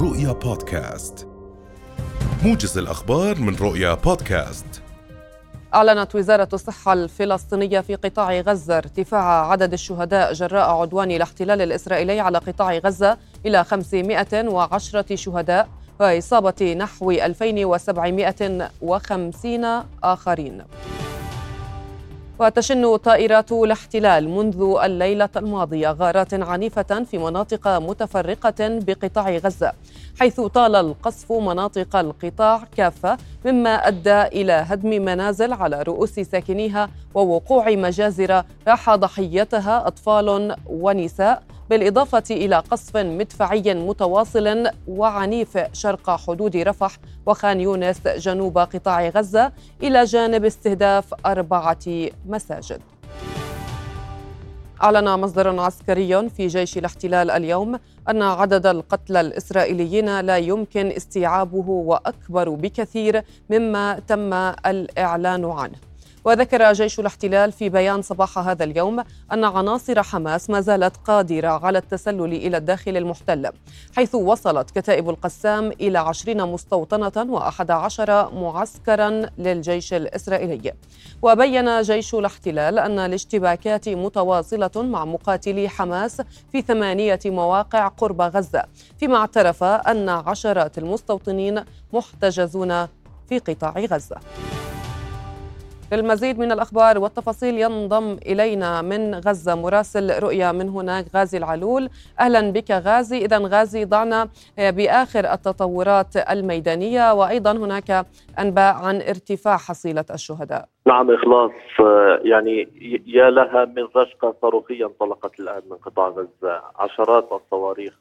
رؤيا بودكاست. موجز الأخبار من رؤيا بودكاست. أعلنت وزارة الصحة الفلسطينية في قطاع غزة ارتفاع عدد الشهداء جراء عدوان الاحتلال الإسرائيلي على قطاع غزة إلى 510 شهداء وإصابة نحو 2750 آخرين. وتشن طائرات الاحتلال منذ الليلة الماضية غارات عنيفة في مناطق متفرقة بقطاع غزة حيث طال القصف مناطق القطاع كافة مما أدى إلى هدم منازل على رؤوس ساكنيها ووقوع مجازر راح ضحيتها أطفال ونساء. بالإضافة إلى قصف مدفعي متواصل وعنيف شرق حدود رفح وخان يونس جنوب قطاع غزة إلى جانب استهداف أربعة مساجد. أعلن مصدر عسكري في جيش الاحتلال اليوم أن عدد القتلى الإسرائيليين لا يمكن استيعابه وأكبر بكثير مما تم الإعلان عنه. وذكر جيش الاحتلال في بيان صباح هذا اليوم أن عناصر حماس ما زالت قادرة على التسلل إلى الداخل المحتل حيث وصلت كتائب القسام إلى عشرين مستوطنة وأحد عشر معسكرا للجيش الإسرائيلي. وبين جيش الاحتلال أن الاشتباكات متواصلة مع مقاتلي حماس في ثمانية مواقع قرب غزة فيما اعترف أن عشرات المستوطنين محتجزون في قطاع غزة. للمزيد من الأخبار والتفاصيل ينضم إلينا من غزة مراسل رؤيا من هناك غازي العلول. أهلا بك غازي. إذا غازي ضعنا بآخر التطورات الميدانية وأيضا هناك أنباء عن ارتفاع حصيلة الشهداء. نعم إخلاص. يعني يا لها من رشقة صاروخية انطلقت الآن من قطاع غزة. عشرات الصواريخ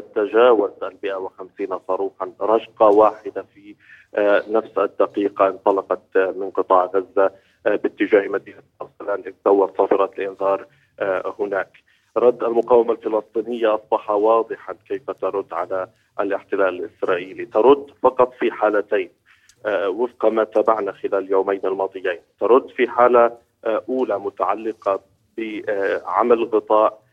تتجاوز ال 150 صاروخا رشقة واحدة في آه، نفس الدقيقة انطلقت آه، من قطاع غزة آه، باتجاه مدينة أرسلان لتدور صافرة الإنذار هناك. رد المقاومة الفلسطينية أصبح واضحا كيف ترد على الاحتلال الإسرائيلي. ترد فقط في حالتين وفق ما تابعنا خلال اليومين الماضيين. ترد في حالة أولى متعلقة بعمل غطاء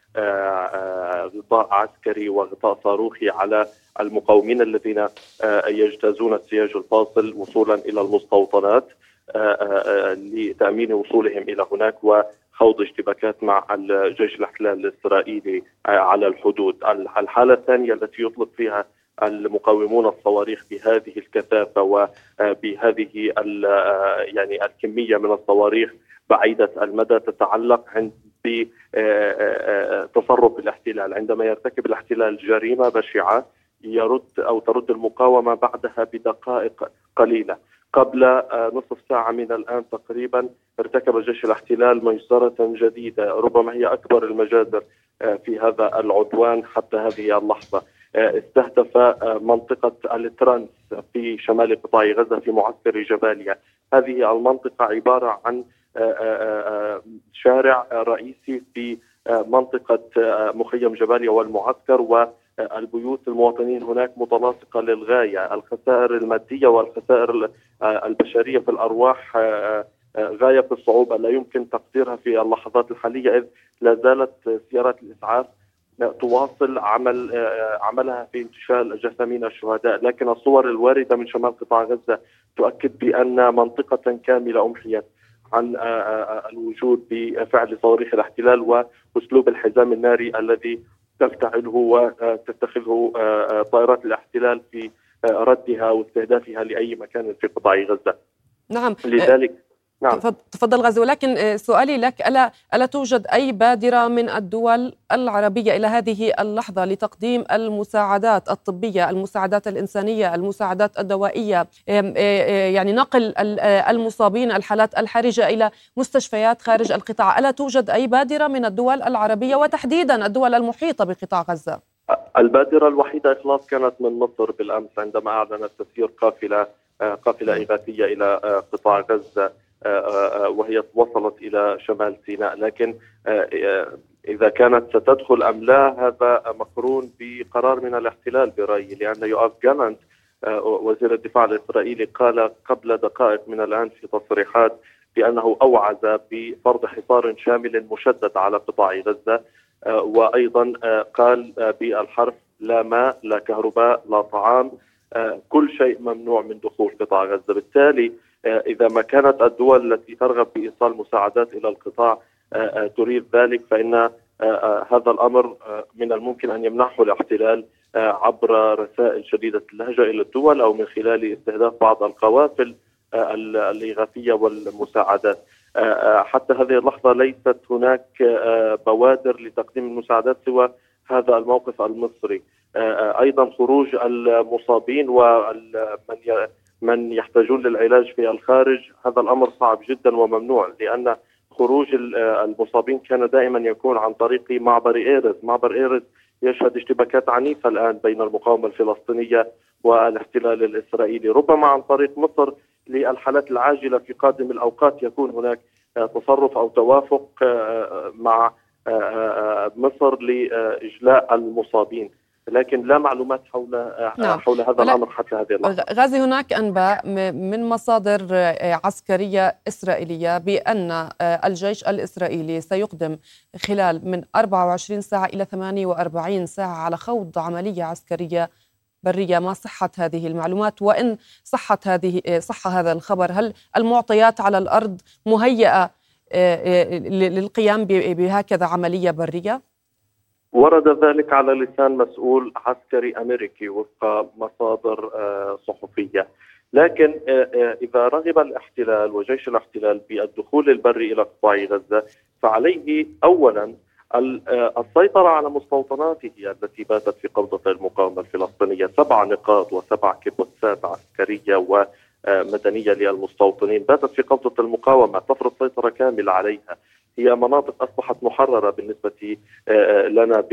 غطاء عسكري وغطاء صاروخي على المقاومين الذين آه، يجتازون السياج الفاصل وصولا إلى المستوطنات آه، آه، لتأمين وصولهم إلى هناك وخوض اشتباكات مع الجيش الاحتلال الإسرائيلي على الحدود. الحالة الثانية التي يطلق فيها المقاومون الصواريخ بهذه الكثافة وبهذه يعني الكمية من الصواريخ بعيدة المدى تتعلق عند بتصرف الاحتلال عندما يرتكب الاحتلال جريمة بشعة يرد أو ترد المقاومة بعدها بدقائق قليلة. قبل آه، نصف ساعة من الآن تقريبا ارتكب جيش الاحتلال مجزرة جديدة. ربما هي أكبر المجازر آه، في هذا العدوان حتى هذه اللحظة. آه، استهدف منطقة الترانس في شمال قطاع غزة في معسكر جباليا. هذه المنطقة عبارة عن شارع رئيسي في منطقة مخيم جباليا والمعسكر و البيوت المواطنين هناك متلاصقة للغاية، الخسائر المادية والخسائر البشرية في الأرواح آه، آه، غاية في الصعوبة لا يمكن تقديرها في اللحظات الحالية إذ لا زالت سيارات الإسعاف تواصل عمل آه، عملها في انتشال جثامين الشهداء، لكن الصور الواردة من شمال قطاع غزة تؤكد بأن منطقة كاملة أمحيت. عن الوجود بفعل صواريخ الاحتلال وأسلوب الحزام الناري الذي تفتعله وتتخذه آه، آه، طائرات الاحتلال في آه، ردها واستهدافها لأي مكان في قطاع غزة. نعم لذلك نعم. تفضل غازي ولكن آه، سؤالي لك ألا ألا توجد أي بادرة من الدول العربية إلى هذه اللحظة لتقديم المساعدات الطبية المساعدات الإنسانية المساعدات الدوائية آه، آه، يعني نقل المصابين الحالات الحرجة إلى مستشفيات خارج القطاع؟ ألا توجد أي بادرة من الدول العربية وتحديدا الدول المحيطة بقطاع غزة؟ البادرة الوحيدة إخلاص كانت من مصر بالأمس عندما أعلنت تسيير قافلة قافلة إغاثية إلى قطاع غزة. وهي وصلت إلى شمال سيناء. لكن إذا كانت ستدخل أم لا هذا مقرون بقرار من الاحتلال برأيي لأن يؤاف جالانت وزير الدفاع الإسرائيلي قال قبل دقائق من الآن في تصريحات بأنه أوعز بفرض حصار شامل مشدد على قطاع غزة. وأيضا قال بالحرف لا ماء لا كهرباء لا طعام كل شيء ممنوع من دخول قطاع غزة. بالتالي إذا ما كانت الدول التي ترغب بإيصال مساعدات إلى القطاع تريد ذلك فإن هذا الأمر من الممكن أن يمنحه الاحتلال عبر رسائل شديدة اللهجة إلى الدول أو من خلال استهداف بعض القوافل الإغاثية والمساعدات. حتى هذه اللحظة ليست هناك بوادر لتقديم المساعدات سوى هذا الموقف المصري. أيضا خروج المصابين ومن من يحتاجون للعلاج في الخارج هذا الأمر صعب جدا وممنوع لأن خروج المصابين كان دائما يكون عن طريق معبر إيرز، معبر إيرز يشهد اشتباكات عنيفة الآن بين المقاومة الفلسطينية والاحتلال الإسرائيلي، ربما عن طريق مصر للحالات العاجلة في قادم الأوقات يكون هناك تصرف أو توافق مع مصر لإجلاء المصابين. لكن لا معلومات حول نعم. حول هذا الأمر حتى هذه اللحظة غازي هناك أنباء من مصادر عسكرية إسرائيلية بأن الجيش الإسرائيلي سيقدم خلال من 24 ساعة إلى 48 ساعة على خوض عملية عسكرية برية ما صحه هذه المعلومات وإن صحت هذه صح هذا الخبر هل المعطيات على الأرض مهيئة للقيام بهكذا عملية برية؟ ورد ذلك على لسان مسؤول عسكري أمريكي وفق مصادر آه، صحفية. لكن آه، آه، إذا رغب الاحتلال وجيش الاحتلال بالدخول البري إلى قطاع غزة فعليه اولا السيطرة على مستوطناته التي باتت في قبضة المقاومة الفلسطينية. سبع نقاط وسبع كبوتسات عسكرية ومدنية للمستوطنين باتت في قبضة المقاومة. تفرض سيطرة كاملة عليها. هي مناطق أصبحت محررة بالنسبة آه، آه، لنا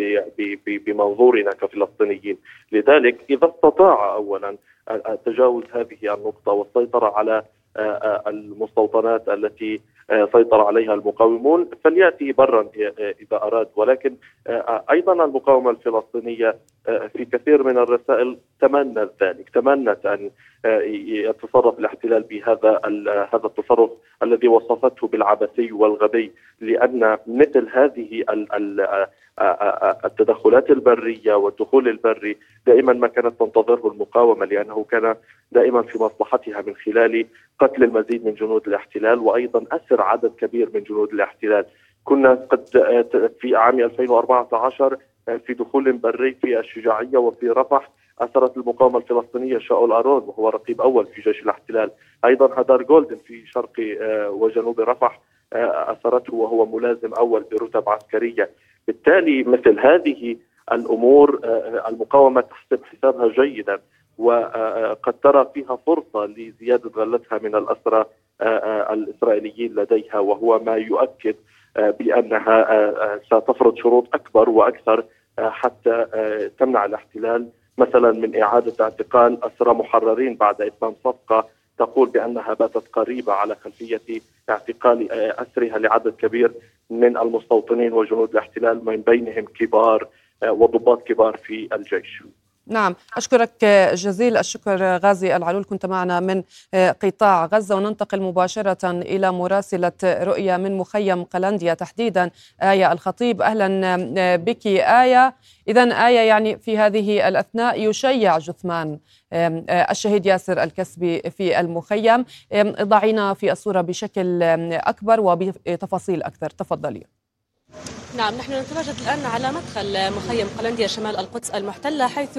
بمنظورنا كفلسطينيين، لذلك إذا استطاع اولا تجاوز هذه النقطة والسيطرة على آه، المستوطنات التي سيطر عليها المقاومون فليأتي برا إذا أراد. ولكن أيضا المقاومة الفلسطينية في كثير من الرسائل تمنت ذلك تمنت أن يتصرف الاحتلال بهذا هذا التصرف الذي وصفته بالعبثي والغبي لأن مثل هذه التدخلات البرية والدخول البري دائما ما كانت تنتظره المقاومة لأنه كان دائما في مصلحتها من خلال قتل المزيد من جنود الاحتلال وأيضا أسر عدد كبير من جنود الاحتلال. كنا قد في عام 2014 في دخول بري في الشجاعية وفي رفح اثرت المقاومة الفلسطينية شاول أرون وهو رقيب أول في جيش الاحتلال، أيضا هدار جولدن في شرق آه، وجنوب رفح آه، اثرته وهو ملازم أول برتب عسكرية، بالتالي مثل هذه الأمور آه، المقاومة تحسب حسابها جيدا وقد ترى فيها فرصة لزيادة غلتها من الأسرى الإسرائيليين لديها وهو ما يؤكد بأنها ستفرض شروط أكبر وأكثر حتى تمنع الاحتلال مثلا من إعادة اعتقال أسرى محررين بعد إتمام صفقة تقول بأنها باتت قريبة على خلفية اعتقال أسرها لعدد كبير من المستوطنين وجنود الاحتلال من بينهم كبار وضباط كبار في الجيش. نعم. أشكرك جزيل الشكر غازي العلول. كنت معنا من قطاع غزة وننتقل مباشرة إلى مراسلة رؤية من مخيم قلنديا. تحديدا آية الخطيب. أهلا بك. آية. إذا آية يعني في هذه الأثناء يشيع جثمان الشهيد ياسر الكسبي في المخيم. ضعينا في الصورة بشكل أكبر وبتفاصيل أكثر. تفضلي. نعم نحن نتواجد الآن على مدخل مخيم قلنديا شمال القدس المحتلة حيث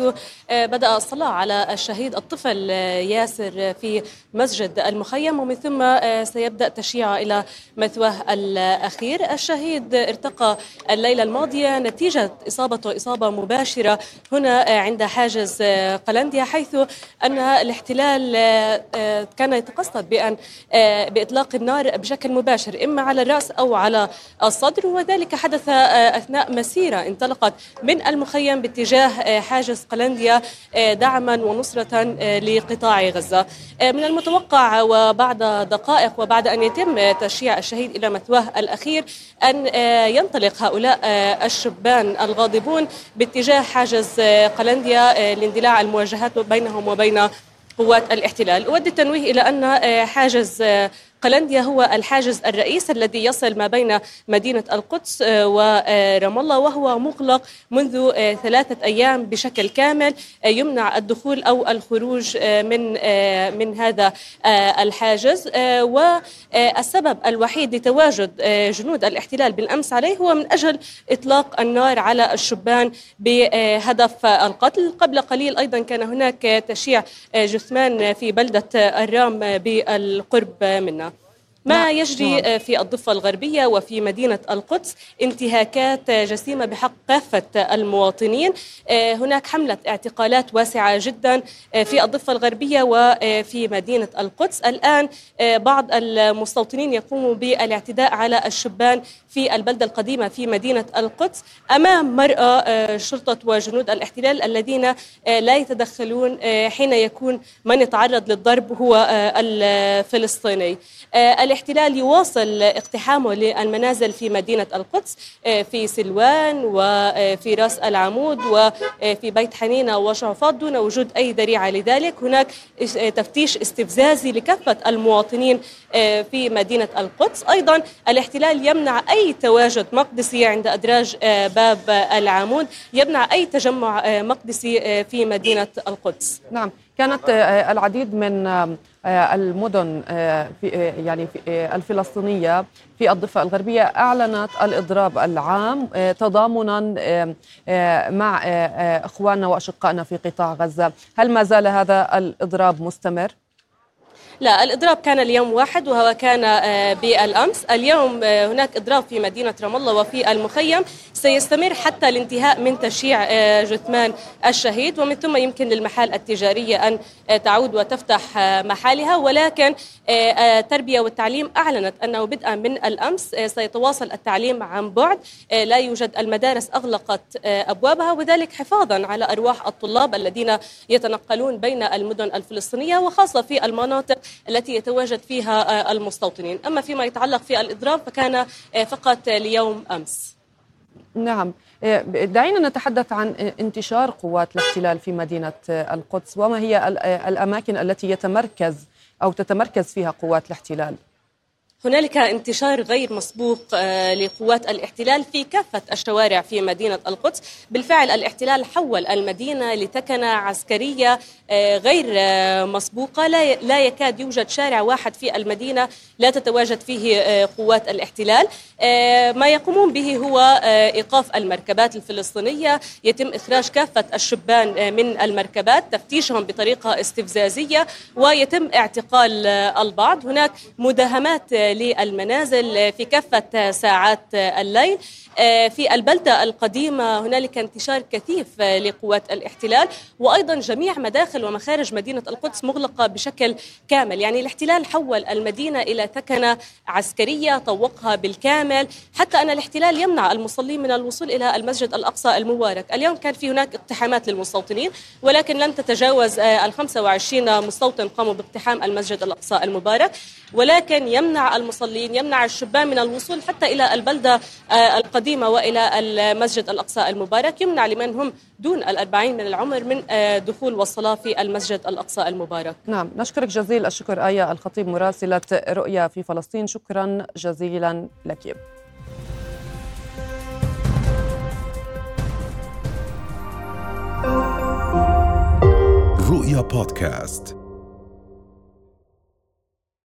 آه، بدأ الصلاة على الشهيد الطفل آه، ياسر في مسجد المخيم ومن ثم آه، سيبدأ تشييعه إلى مثواه الأخير. الشهيد ارتقى الليلة الماضية نتيجة إصابته إصابة مباشرة هنا عند حاجز قلنديا حيث أن الاحتلال كان يتقصد بأن بإطلاق النار بشكل مباشر إما على الرأس أو على الصدر وذلك حدث حدث آه، أثناء مسيرة انطلقت من المخيم باتجاه آه، حاجز قلنديا آه، دعما ونصرة لقطاع غزة. من المتوقع وبعد دقائق وبعد أن يتم تشييع الشهيد إلى مثواه الأخير أن ينطلق هؤلاء الشبان الغاضبون باتجاه حاجز قلنديا لاندلاع المواجهات بينهم وبين قوات الاحتلال. أود التنويه إلى أن حاجز قلنديا هو الحاجز الرئيس الذي يصل ما بين مدينة القدس ورام الله وهو مغلق منذ ثلاثة أيام بشكل كامل يمنع الدخول أو الخروج من من هذا الحاجز. والسبب الوحيد لتواجد جنود الاحتلال بالأمس عليه هو من أجل إطلاق النار على الشبان بهدف القتل. قبل قليل أيضا كان هناك تشييع جثمان في بلدة الرام بالقرب منها. ما نعم. يجري نعم. في الضفة الغربية وفي مدينة القدس انتهاكات جسيمة بحق كافة المواطنين هناك حملة اعتقالات واسعة جدا في الضفة الغربية وفي مدينة القدس الآن بعض المستوطنين يقوموا بالاعتداء على الشبان في البلدة القديمة في مدينة القدس أمام مرأة شرطة وجنود الاحتلال الذين لا يتدخلون حين يكون من يتعرض للضرب هو الفلسطيني الاحتلال يواصل اقتحامه للمنازل في مدينة القدس آه، في سلوان وفي راس العمود وفي بيت حنينة وشعفاط دون وجود أي ذريعة لذلك. هناك آه، تفتيش استفزازي لكافة المواطنين آه، في مدينة القدس. أيضا الاحتلال يمنع أي تواجد مقدسي عند أدراج باب العمود يمنع أي تجمع مقدسي في مدينة القدس. نعم. كانت العديد من آه، المدن آه، في آه، يعني الفلسطينية في الضفة الغربية أعلنت الإضراب العام تضامنا مع إخواننا وأشقائنا في قطاع غزة، هل ما زال هذا الإضراب مستمر؟ لا الإضراب كان اليوم واحد وهو كان آه، بالأمس. اليوم آه، هناك إضراب في مدينة رام الله وفي المخيم. سيستمر حتى الانتهاء من تشييع آه، جثمان الشهيد ومن ثم يمكن للمحال التجارية أن تعود وتفتح محالها ولكن التربية والتعليم أعلنت أنه بدءا من الأمس سيتواصل التعليم عن بعد. لا يوجد المدارس أغلقت أبوابها وذلك حفاظا على أرواح الطلاب الذين يتنقلون بين المدن الفلسطينية وخاصة في المناطق التي يتواجد فيها آه، المستوطنين. أما فيما يتعلق في الإضراب فكان آه، فقط ليوم أمس. نعم. آه، دعينا نتحدث عن انتشار قوات الاحتلال في مدينة القدس وما هي الأماكن التي يتمركز أو تتمركز فيها قوات الاحتلال. هنالك انتشار غير مسبوق آه، لقوات الاحتلال في كافة الشوارع في مدينة القدس. بالفعل الاحتلال حول المدينة لتكنة عسكرية آه، غير آه، مسبوقة. لا يكاد يوجد شارع واحد في المدينة لا تتواجد فيه قوات الاحتلال. ما يقومون به هو إيقاف المركبات الفلسطينية. يتم إخراج كافة الشبان من المركبات تفتيشهم بطريقة استفزازية ويتم اعتقال البعض. هناك مداهمات للمنازل في كافة ساعات الليل. في البلدة القديمة هنالك انتشار كثيف لقوات الاحتلال وأيضا جميع مداخل ومخارج مدينة القدس مغلقة بشكل كامل. يعني الاحتلال حول المدينة إلى ثكنة عسكرية طوقها بالكامل. حتى أن الاحتلال يمنع المصلين من الوصول إلى المسجد الأقصى المبارك. اليوم كان في هناك اقتحامات للمستوطنين ولكن لم تتجاوز آه، ال 25 مستوطن قاموا باقتحام المسجد الأقصى المبارك. ولكن يمنع المصلين يمنع الشبان من الوصول حتى إلى البلدة آه، القديمة وإلى المسجد الأقصى المبارك يمنع لمن هم دون الأربعين من العمر من آه، دخول والصلاة في المسجد الأقصى المبارك. نعم نشكرك جزيل الشكر آية الخطيب مراسلة رؤيا في فلسطين. شكرا جزيلا لك. رؤيا بودكاست.